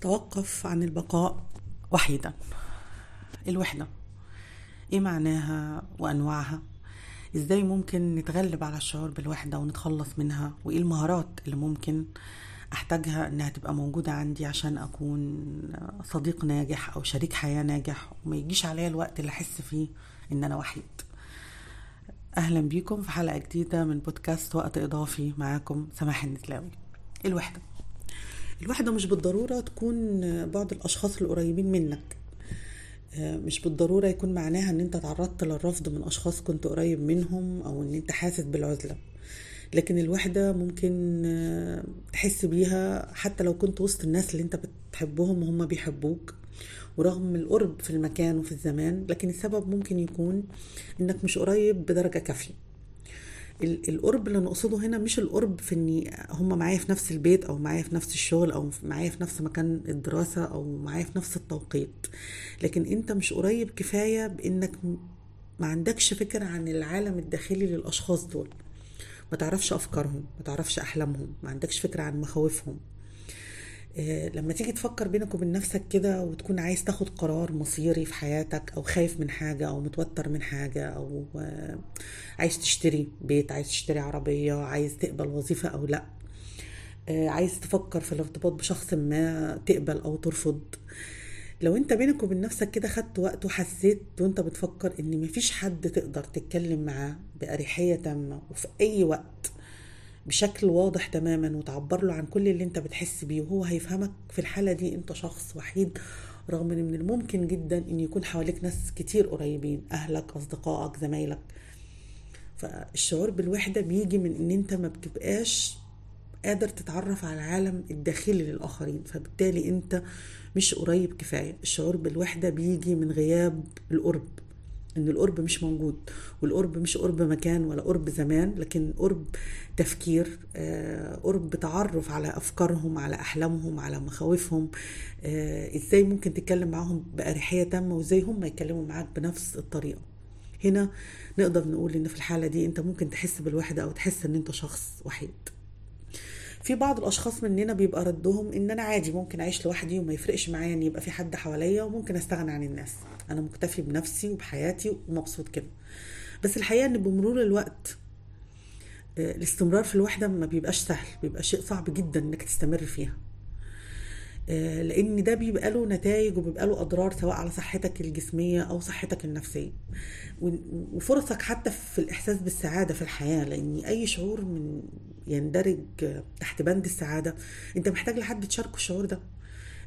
توقف عن البقاء وحيدا الوحدة. إيه معناها وأنواعها؟ إزاي ممكن نتغلب على الشعور بالوحدة ونتخلص منها؟ وإيه المهارات اللي ممكن أحتاجها إنها تبقى موجودة عندي عشان أكون صديق ناجح أو شريك حياة ناجح؟ وما يجيش عليا الوقت اللي أحس فيه إن أنا وحيد. أهلا بيكم في حلقة جديدة من بودكاست وقت إضافي معاكم سماح النتلاوي الوحدة. الوحدة مش بالضرورة تكون بعض الأشخاص القريبين منك. مش بالضرورة يكون معناها إن أنت تعرضت للرفض من أشخاص كنت قريب منهم أو إن أنت حاسس بالعزلة. لكن الوحدة ممكن تحس بيها حتى لو كنت وسط الناس اللي أنت بتحبهم وهم بيحبوك. ورغم القرب في المكان وفي الزمان لكن السبب ممكن يكون إنك مش قريب بدرجة كافية. القرب اللي نقصده هنا مش القرب في إني هم معايا في نفس البيت أو معايا في نفس الشغل أو معايا في نفس مكان الدراسة أو معايا في نفس التوقيت. لكن أنت مش قريب كفاية بإنك ما عندكش فكرة عن العالم الداخلي للأشخاص دول. ما تعرفش أفكارهم ما تعرفش أحلامهم ما عندكش فكرة عن مخاوفهم. لما تيجي تفكر بينك وبين نفسك كده وتكون عايز تاخد قرار مصيري في حياتك أو خايف من حاجة أو متوتر من حاجة أو عايز تشتري بيت عايز تشتري عربية عايز تقبل وظيفة أو لأ. عايز تفكر في الارتباط بشخص ما تقبل أو ترفض. لو أنت بينك وبين نفسك كده خدت وقت وحسيت وأنت بتفكر إن مفيش حد تقدر تتكلم معاه بأريحية تامة وفي أي وقت بشكل واضح تماما وتعبر له عن كل اللي أنت بتحس بيه وهو هيفهمك في الحالة دي أنت شخص وحيد رغم إن من الممكن جدا إن يكون حواليك ناس كتير قريبين أهلك أصدقائك زمايلك. فالشعور بالوحدة بيجي من إن أنت ما بتبقاش قادر تتعرف على العالم الداخلي للآخرين فبالتالي أنت مش قريب كفاية. الشعور بالوحدة بيجي من غياب القرب. إن القرب مش موجود والقرب مش قرب مكان ولا قرب زمان لكن قرب تفكير قرب تعرف على أفكارهم على أحلامهم على مخاوفهم إزاي ممكن تتكلم معاهم بأريحية تامة وإزاي هم يتكلموا معاك بنفس الطريقة. هنا نقدر نقول إن في الحالة دي أنت ممكن تحس بالوحدة أو تحس إن أنت شخص وحيد. في بعض الأشخاص مننا بيبقى ردهم إن أنا عادي ممكن أعيش لوحدي وما يفرقش معايا إن يبقى في حد حواليا وممكن أستغنى عن الناس. أنا مكتفي بنفسي وبحياتي ومبسوط كده. بس الحقيقة إن بمرور الوقت الاستمرار في الوحدة ما بيبقاش سهل بيبقى شيء صعب جدا إنك تستمر فيها. لأن ده بيبقى له نتائج وبيبقى له أضرار سواء على صحتك الجسمية أو صحتك النفسية. وفرصك حتى في الإحساس بالسعادة في الحياة لأن أي شعور من يندرج تحت بند السعادة أنت محتاج لحد تشاركه الشعور ده.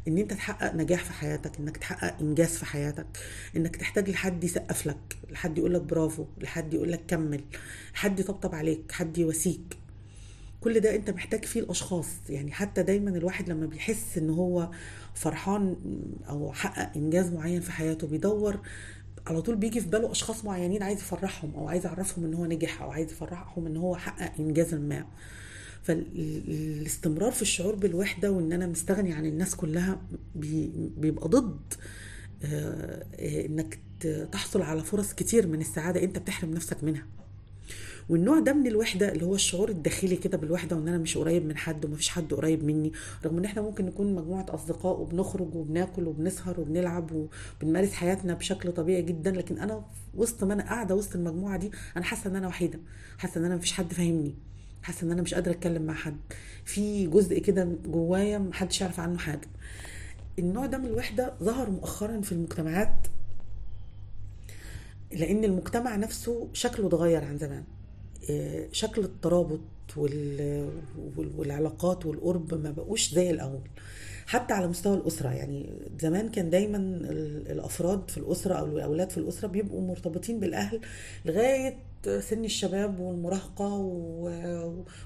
إن أنت تحقق نجاح في حياتك إنك تحقق إنجاز في حياتك إنك تحتاج لحد يسقف لك لحد يقول لك برافو لحد يقول لك كمل حد يطبطب عليك حد يواسيك. كل ده انت محتاج فيه الأشخاص. يعني حتى دايما الواحد لما بيحس إن هو فرحان أو حقق إنجاز معين في حياته بيدور على طول بيجي في باله أشخاص معينين عايز يفرحهم أو عايز يعرفهم إن هو نجح أو عايز يفرحهم إن هو حقق انجاز ما. فالاستمرار في الشعور بالوحدة وإن أنا مستغني عن الناس كلها بيبقى ضد إنك تحصل على فرص كتير من السعادة أنت بتحرم نفسك منها. والنوع ده من الوحدة اللي هو الشعور الداخلي كده بالوحدة وإن أنا مش قريب من حد ومفيش حد قريب مني رغم إن إحنا ممكن نكون مجموعة أصدقاء وبنخرج وبناكل وبنسهر وبنلعب وبنمارس حياتنا بشكل طبيعي جدا لكن أنا وسط ما أنا قاعدة وسط المجموعة دي أنا حاسة إن أنا وحيدة حاسة إن أنا مفيش حد فاهمني حاسة إن أنا مش قادرة أتكلم مع حد في جزء كده جوايا محدش يعرف عنه حاجة. النوع ده من الوحدة ظهر مؤخرا في المجتمعات لأن المجتمع نفسه شكله اتغير عن زمان. شكل الترابط والعلاقات والقرب ما بقوش زي الأول. حتى على مستوى الأسرة. يعني زمان كان دايما الأفراد في الأسرة أو الأولاد في الأسرة بيبقوا مرتبطين بالأهل لغاية سن الشباب والمراهقة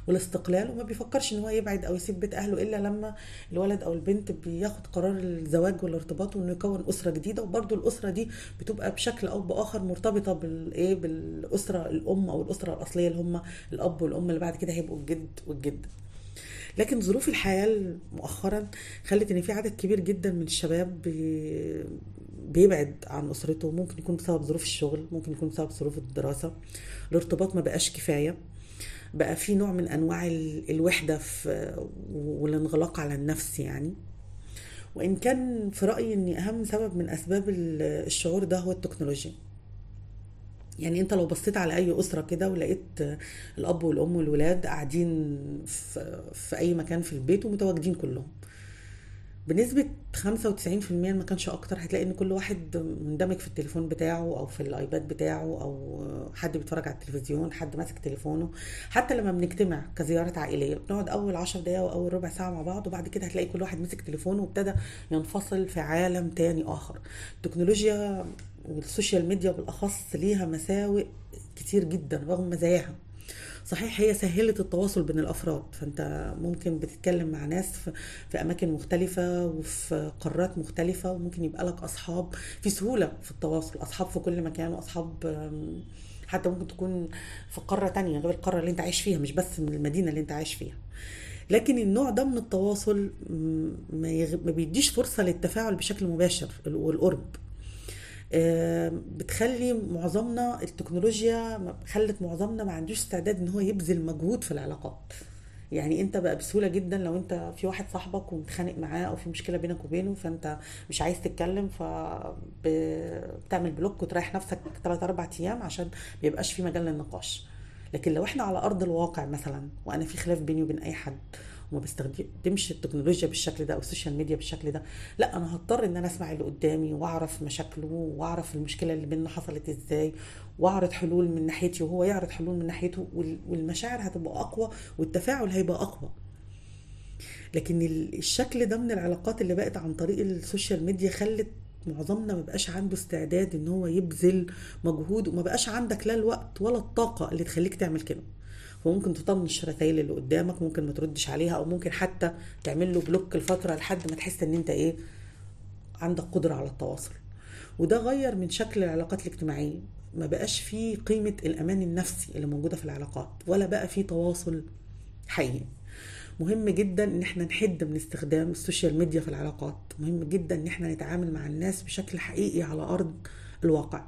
والاستقلال وما بيفكرش إن هو يبعد أو يسيب بيت أهله إلا لما الولد أو البنت بياخد قرار الزواج والارتباط وإنه يكون أسرة جديدة. وبرده الأسرة دي بتبقى بشكل أو بآخر مرتبطة بالإيه؟ بالأسرة الأم أو الأسرة الأصلية اللي هم الأب والأم اللي بعد كده هيبقوا الجد والجدة. لكن ظروف الحياة مؤخرا خلت إن في عدد كبير جدا من الشباب بيبعد عن أسرته. ممكن يكون بسبب ظروف الشغل ممكن يكون بسبب ظروف الدراسة. الارتباط ما بقاش كفاية. بقى في نوع من أنواع الوحدة في والانغلاق على النفس يعني. وإن كان في رأيي إن أهم سبب من أسباب ال- الشعور ده هو التكنولوجيا. يعني انت لو بصيت على اي اسره كده ولقيت الاب والام والولاد قاعدين في, في اي مكان في البيت ومتواجدين كلهم. بنسبة 95% ما كانش أكتر. هتلاقي إن كل واحد مندمج في التليفون بتاعه أو في الأيباد بتاعه أو حد بيتفرج على التلفزيون حد ماسك تليفونه. حتى لما بنجتمع كزيارة عائلية بنقعد أول عشر دقايق أو أول ربع ساعة مع بعض وبعد كده هتلاقي كل واحد مسك تليفونه وابتدى ينفصل في عالم تاني آخر. التكنولوجيا وال social media بالأخص ليها مساوئ كتير جدا رغم مزاياها. صحيح هي سهلت التواصل بين الأفراد. فأنت ممكن بتتكلم مع ناس في, أماكن مختلفة وفي قارات مختلفة وممكن يبقى لك أصحاب في سهولة في التواصل أصحاب في كل مكان وأصحاب حتى ممكن تكون في قارة تانية غير القارة اللي أنت عايش فيها مش بس من المدينة اللي أنت عايش فيها. لكن النوع ده من التواصل ما, يغ... ما بيديش فرصة للتفاعل بشكل مباشر والقرب. بتخلي معظمنا التكنولوجيا خلت معظمنا ما عندوش استعداد إن هو يبذل مجهود في العلاقات. يعني أنت بقى بسهولة جدا لو أنت في واحد صاحبك ومتخانق معاه أو في مشكلة بينك وبينه فأنت مش عايز تتكلم فبتعمل بلوك وتريح نفسك 3 4 أيام عشان ما يبقاش في مجال للنقاش. لكن لو إحنا على أرض الواقع مثلا وأنا في خلاف بيني وبين أي حد وما بستخدمش التكنولوجيا بالشكل ده أو ال social media بالشكل ده. لا أنا هضطر إن أنا أسمع اللي قدامي وأعرف مشاكله وأعرف المشكلة اللي بيننا حصلت إزاي وأعرض حلول من ناحيتي وهو يعرض حلول من ناحيته وال- والمشاعر هتبقى أقوى والتفاعل هيبقى أقوى. لكن ال- الشكل ده من العلاقات اللي بقت عن طريق ال social media خلت معظمنا ما بقاش عنده استعداد إن هو يبذل مجهود وما بقاش عندك لا الوقت ولا الطاقة اللي تخليك تعمل كده. وممكن تطنش الرسائل اللي قدامك ممكن ما تردش عليها أو ممكن حتى تعمل له block لفترة لحد ما تحس إن أنت إيه عندك قدرة على التواصل. وده غير من شكل العلاقات الاجتماعية. ما بقاش فيه قيمة الأمان النفسي اللي موجودة في العلاقات ولا بقى فيه تواصل حقيقي. مهم جدا إن إحنا نحد من استخدام ال social media في العلاقات. مهم جدا إن إحنا نتعامل مع الناس بشكل حقيقي على أرض الواقع.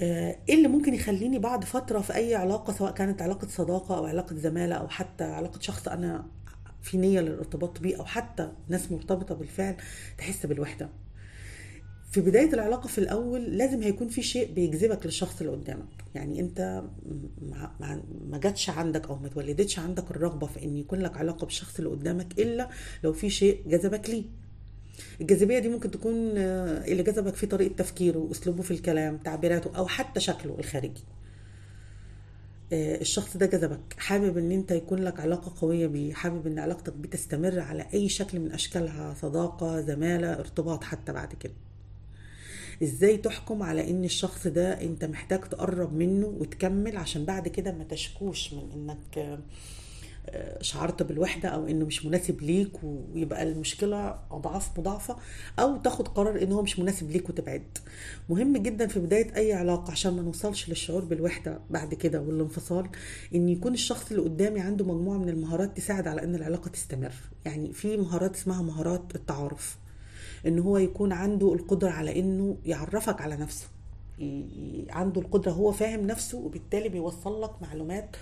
إيه اللي ممكن يخليني بعد فترة في أي علاقة سواء كانت علاقة صداقة أو علاقة زمالة أو حتى علاقة شخص أنا في نية للارتباط بيه أو حتى ناس مرتبطة بالفعل تحس بالوحدة. في بداية العلاقة في الأول لازم هيكون في شيء بيجذبك للشخص اللي قدامك. يعني أنت ما, جاتش عندك أو ما اتولدتش عندك الرغبة في أن يكون لك علاقة بالشخص اللي قدامك إلا لو في شيء جذبك ليه. الجاذبية دي ممكن تكون آه، اللي جذبك فيه طريقة تفكيره أسلوبه في الكلام تعبيراته أو حتى شكله الخارجي. آه، الشخص ده جذبك حابب إن أنت يكون لك علاقة قوية بيه حابب إن علاقتك بيه تستمر على أي شكل من أشكالها صداقة زمالة ارتباط حتى بعد كده. إزاي تحكم على إن الشخص ده أنت محتاج تقرب منه وتكمل عشان بعد كده ما تشكوش من إنك آه، شعرت بالوحدة أو إنه مش مناسب ليك ويبقى المشكلة أضعاف مضاعفة أو تاخد قرار إن هو مش مناسب ليك وتبعد. مهم جدا في بداية أي علاقة عشان ما نوصلش للشعور بالوحدة بعد كده والانفصال إن يكون الشخص اللي قدامي عنده مجموعة من المهارات تساعد على إن العلاقة تستمر. يعني في مهارات اسمها مهارات التعارف إن هو يكون عنده القدرة على إنه يعرفك على نفسه. عنده القدرة هو فاهم نفسه وبالتالي بيوصل لك معلومات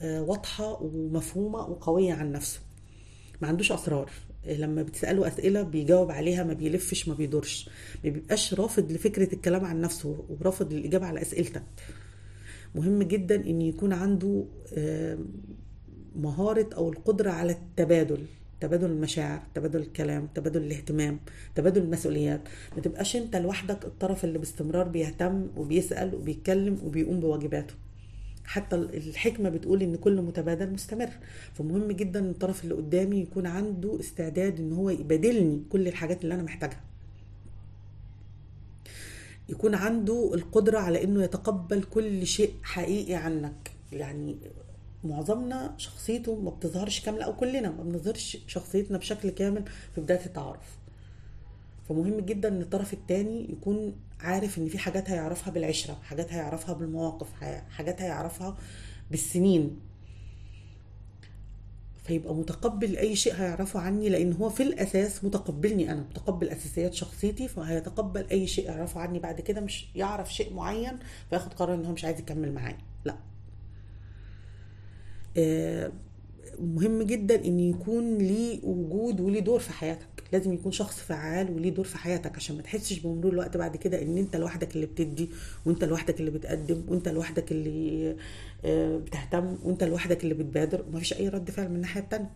آه، واضحة ومفهومة وقوية عن نفسه. ما عندوش أسرار. آه، لما بتسأله أسئلة بيجاوب عليها ما بيلفش ما بيدورش. ما بيبقاش رافض لفكرة الكلام عن نفسه ورافض للإجابة على أسئلتك. مهم جدا إن يكون عنده مهارة أو القدرة على التبادل. تبادل المشاعر تبادل الكلام تبادل الاهتمام تبادل المسؤوليات. ما تبقاش أنت لوحدك الطرف اللي باستمرار بيهتم وبيسأل وبيتكلم وبيقوم بواجباته. حتى الحكمة بتقول إن كل متبادل مستمر. فمهم جدا الطرف اللي قدامي يكون عنده استعداد إن هو يبادلني كل الحاجات اللي أنا محتاجها. يكون عنده القدرة على إنه يتقبل كل شيء حقيقي عنك. يعني معظمنا شخصيته ما بتظهرش كاملة أو كلنا ما بنظهرش شخصيتنا بشكل كامل في بداية التعارف. فمهم جدا إن الطرف التاني يكون عارف إن في حاجات هيعرفها بالعشرة حاجات هيعرفها بالمواقف حاجات هيعرفها بالسنين. فيبقى متقبل أي شيء هيعرفه عني لأن هو في الأساس متقبلني أنا متقبل أساسيات شخصيتي فهيتقبل أي شيء يعرفه عني. بعد كده مش يعرف شيء معين فياخد قرار إن هو مش عايز يكمل معايا. لا. آه، مهم جدا إن يكون ليه وجود وليه دور في حياتك لازم يكون شخص فعال وليه دور في حياتك عشان ما تحسش بمرور الوقت بعد كده إن أنت لوحدك اللي بتدي وأنت لوحدك اللي بتقدم وأنت لوحدك اللي آه، بتهتم وأنت لوحدك اللي بتبادر. ومفيش أي رد فعل من الناحية التانية.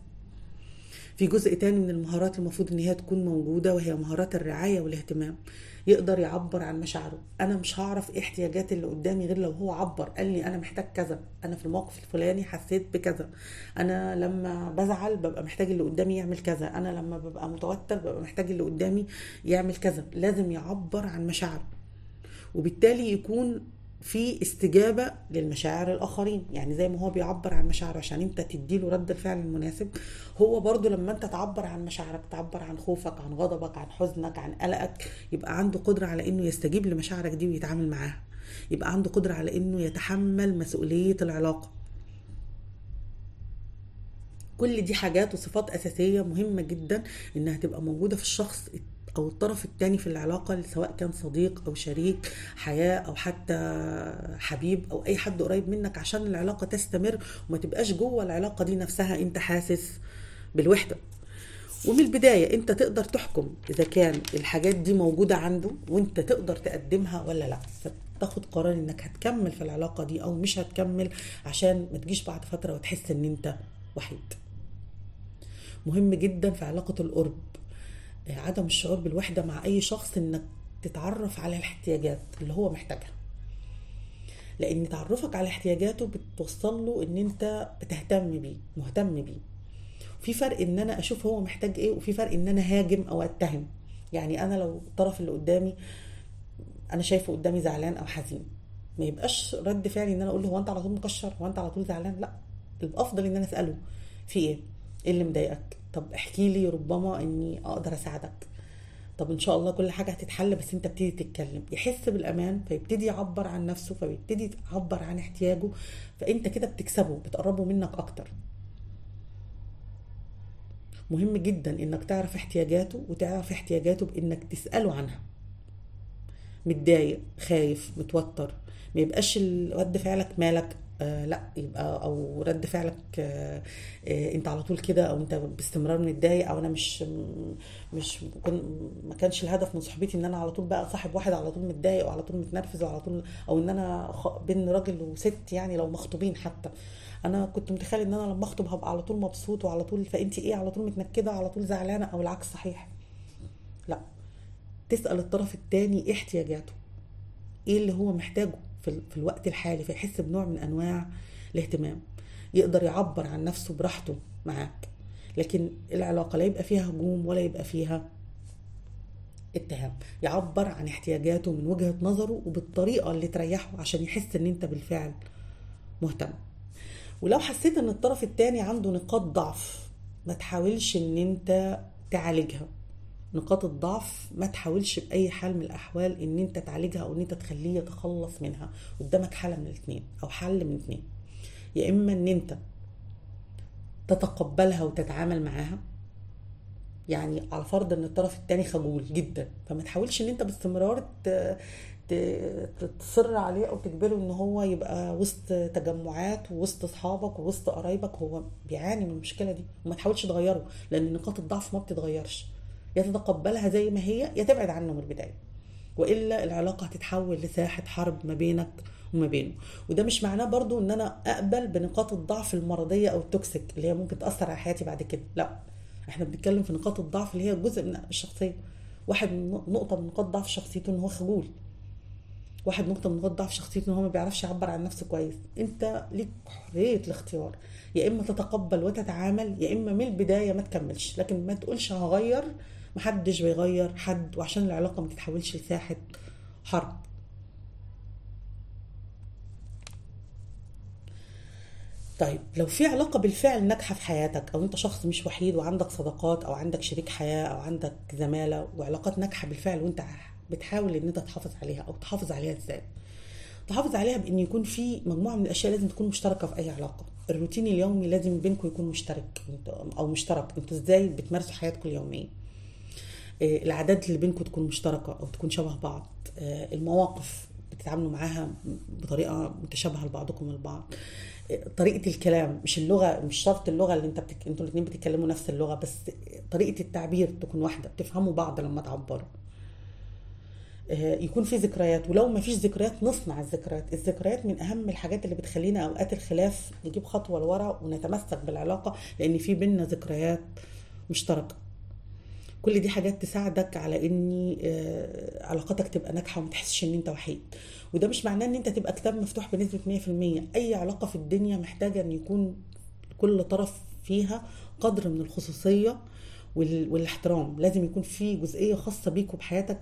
في جزء تاني من المهارات المفروض إن هي تكون موجودة وهي مهارات الرعاية والاهتمام. يقدر يعبر عن مشاعره. أنا مش هعرف إيه احتياجات اللي قدامي غير لو هو عبر قال لي أنا محتاج كذا. أنا في الموقف الفلاني حسيت بكذا. أنا لما بزعل ببقى محتاج اللي قدامي يعمل كذا. أنا لما ببقى متوتر ببقى محتاج اللي قدامي يعمل كذا. لازم يعبر عن مشاعره. وبالتالي يكون في استجابة للمشاعر الآخرين. يعني زي ما هو بيعبر عن مشاعره عشان انت تديله رد الفعل المناسب هو برضو لما انت تعبر عن مشاعرك تعبر عن خوفك عن غضبك عن حزنك عن قلقك يبقى عنده قدرة على إنه يستجيب لمشاعرك دي ويتعامل معاها. يبقى عنده قدرة على إنه يتحمل مسؤولية العلاقة. كل دي حاجات وصفات أساسية مهمة جدا إنها تبقى موجودة في الشخص أو الطرف الثاني في العلاقة سواء كان صديق أو شريك حياة أو حتى حبيب أو أي حد قريب منك عشان العلاقة تستمر وما تبقاش جوه العلاقة دي نفسها أنت حاسس بالوحدة. ومن البداية أنت تقدر تحكم إذا كان الحاجات دي موجودة عنده وأنت تقدر تقدمها ولا لأ. فتاخد قرار إنك هتكمل في العلاقة دي أو مش هتكمل عشان ما تجيش بعد فترة وتحس إن أنت وحيد. مهم جدا في علاقة القرب عدم الشعور بالوحدة مع أي شخص إنك تتعرف على الاحتياجات اللي هو محتاجها. لأن تعرفك على احتياجاته بتوصل له إن أنت بتهتم بيه مهتم بيه. في فرق إن أنا أشوف هو محتاج إيه وفي فرق إن أنا هاجم أو أتهم. يعني أنا لو الطرف اللي قدامي أنا شايفه قدامي زعلان أو حزين. ما يبقاش رد فعلي إن أنا أقول له هو أنت على طول مكشر هو أنت على طول زعلان؟ لأ الأفضل إن أنا أسأله في إيه؟ إيه اللي مضايقك؟ طب احكي لي ربما اني أقدر اساعدك. طب ان شاء الله كل حاجة هتتحل بس انت بتيجي تتكلم. يحس بالأمان فيبتدي يعبر عن نفسه فبيبتدي يعبر عن احتياجه فانت كده بتكسبه بتقربه منك أكتر. مهم جدا إنك تعرف احتياجاته وتعرف احتياجاته بإنك تسأله عنها. متضايق خايف متوتر ما يبقاش رد فعلك مالك. آه لا يبقى أو رد فعلك آه آه أنت على طول كده أو أنت باستمرار متضايق أو أنا مش مش ما كانش الهدف من صحبتي إن أنا على طول بقى صاحب واحد على طول متضايق وعلى طول متنرفز وعلى طول أو إن أنا بين راجل وست يعني لو مخطوبين حتى. أنا كنت متخيل إن أنا لما أخطب هبقى على طول مبسوط وعلى طول فأنت إيه على طول متنكدة على طول زعلانة أو العكس صحيح؟ لا. تسأل الطرف الثاني إيه احتياجاته؟ إيه اللي هو محتاجه؟ في, الوقت الحالي فيحس بنوع من أنواع الاهتمام. يقدر يعبر عن نفسه براحته معاك لكن العلاقة لا يبقى فيها هجوم ولا يبقى فيها اتهام. يعبر عن احتياجاته من وجهة نظره وبالطريقة اللي تريحه عشان يحس إن أنت بالفعل مهتم. ولو حسيت إن الطرف الثاني عنده نقاط ضعف ما تحاولش إن أنت تعالجها. نقاط الضعف ما تحاولش بأي حال من الأحوال إن أنت تعالجها أو إن أنت تخليه يتخلص منها قدامك حالة من الاثنين أو حل من الاثنين يا إما إن أنت تتقبلها وتتعامل معاها يعني على فرض إن الطرف الثاني خجول جدا فما تحاولش إن أنت باستمرار تصر عليه أو تجبره إن هو يبقى وسط تجمعات ووسط أصحابك ووسط قرايبك هو بيعاني من المشكلة دي وما تحاولش تغيره لأن نقاط الضعف ما بتتغيرش. يا تتقبلها زي ما هي يا تبعد عنه من البداية. وإلا العلاقة هتتحول لساحة حرب ما بينك وما بينه. وده مش معناه برضو إن أنا أقبل بنقاط الضعف المرضية أو التوكسيك اللي هي ممكن تأثر على حياتي بعد كده. لا إحنا بنتكلم في نقاط الضعف اللي هي جزء من الشخصية. واحد نقطة من نقاط ضعف شخصيته إن هو خجول. واحد نقطة من نقاط ضعف شخصيته إن هو ما بيعرفش يعبر عن نفسه كويس. أنت ليك حرية الاختيار. يا إما تتقبل وتتعامل يا إما من البداية ما تكملش. لكن ما تقولش هغير محدش بيغير حد وعشان العلاقة ما تتحولش لساحة حرب. طيب لو في علاقة بالفعل ناجحة في حياتك أو أنت شخص مش وحيد وعندك صداقات أو عندك شريك حياة أو عندك زمالة وعلاقات ناجحة بالفعل وأنت بتحاول إن أنت تحافظ عليها أو تحافظ عليها إزاي؟ تحافظ عليها بإن يكون في مجموعة من الأشياء لازم تكون مشتركة في أي علاقة. الروتين اليومي لازم بينكم يكون مشترك أو مشترك. أنتوا إزاي بتمارسوا حياتكم اليومية؟ العادات اللي بينكم تكون مشتركة أو تكون شبه بعض. آه، المواقف بتتعاملوا معاها بطريقة متشابهة لبعضكم البعض. طريقة الكلام مش اللغة مش شرط اللغة اللي انت بتك... أنتوا الاثنين بتتكلموا نفس اللغة بس طريقة التعبير تكون واحدة بتفهموا بعض لما تعبروا. آه، يكون في ذكريات ولو ما فيش ذكريات نصنع الذكريات. الذكريات من أهم الحاجات اللي بتخلينا أوقات الخلاف نجيب خطوة لورا ونتمسك بالعلاقة لأن في بينا ذكريات مشتركة. كل دي حاجات تساعدك على ان آه، علاقتك تبقى ناجحة وما تحسش إن أنت وحيد. وده مش معناه إن أنت تبقى كتاب مفتوح بنسبة 100% أي علاقة في الدنيا محتاجة إن يكون كل طرف فيها قدر من الخصوصية والاحترام. لازم يكون في جزئية خاصة بيك وبحياتك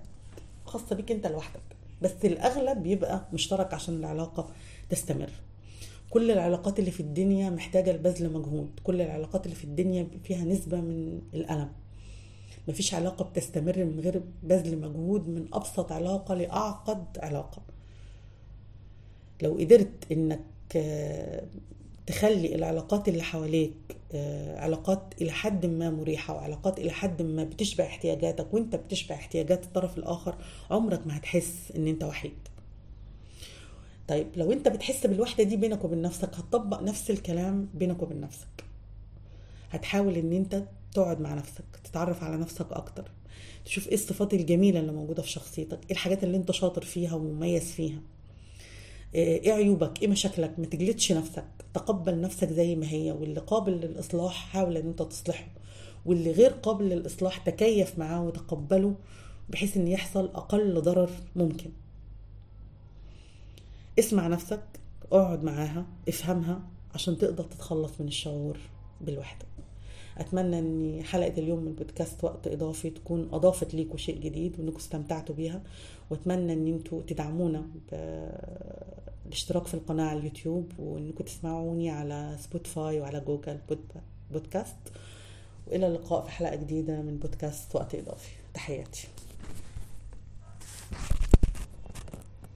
خاصة بيك أنت لوحدك. بس الأغلب بيبقى مشترك عشان العلاقة تستمر. كل العلاقات اللي في الدنيا محتاجة لبذل مجهود. كل العلاقات اللي في الدنيا فيها نسبة من الألم. مفيش علاقة بتستمر من غير بذل مجهود من أبسط علاقة لأعقد علاقة. لو قدرت إنك تخلي العلاقات اللي حواليك آه، علاقات إلى حد ما مريحة وعلاقات إلى حد ما بتشبع احتياجاتك وإنت بتشبع احتياجات الطرف الآخر عمرك ما هتحس إن إنت وحيد. طيب لو إنت بتحس بالوحدة دي بينك وبين نفسك هتطبق نفس الكلام بينك وبين نفسك. هتحاول إن إنت تقعد مع نفسك تتعرف على نفسك أكتر تشوف إيه الصفات الجميلة اللي موجودة في شخصيتك إيه الحاجات اللي أنت شاطر فيها ومميز فيها. إيه عيوبك إيه مشاكلك ما تجلدش نفسك تقبل نفسك زي ما هي واللي قابل للإصلاح حاول إن أنت تصلحه واللي غير قابل للإصلاح تكيف معاه وتقبله بحيث إن يحصل أقل ضرر ممكن. اسمع نفسك اقعد معاها افهمها عشان تقدر تتخلص من الشعور بالوحدة. أتمنى ان حلقة اليوم من بودكاست وقت إضافي تكون أضافت ليكم شيء جديد وانكم استمتعتوا بيها. وأتمنى إن إنتوا تدعمونا بالاشتراك في القناة على اليوتيوب وانكم تسمعوني على سبوتيفاي وعلى جوجل بودكاست وإلى اللقاء في حلقة جديدة من بودكاست وقت إضافي. تحياتي.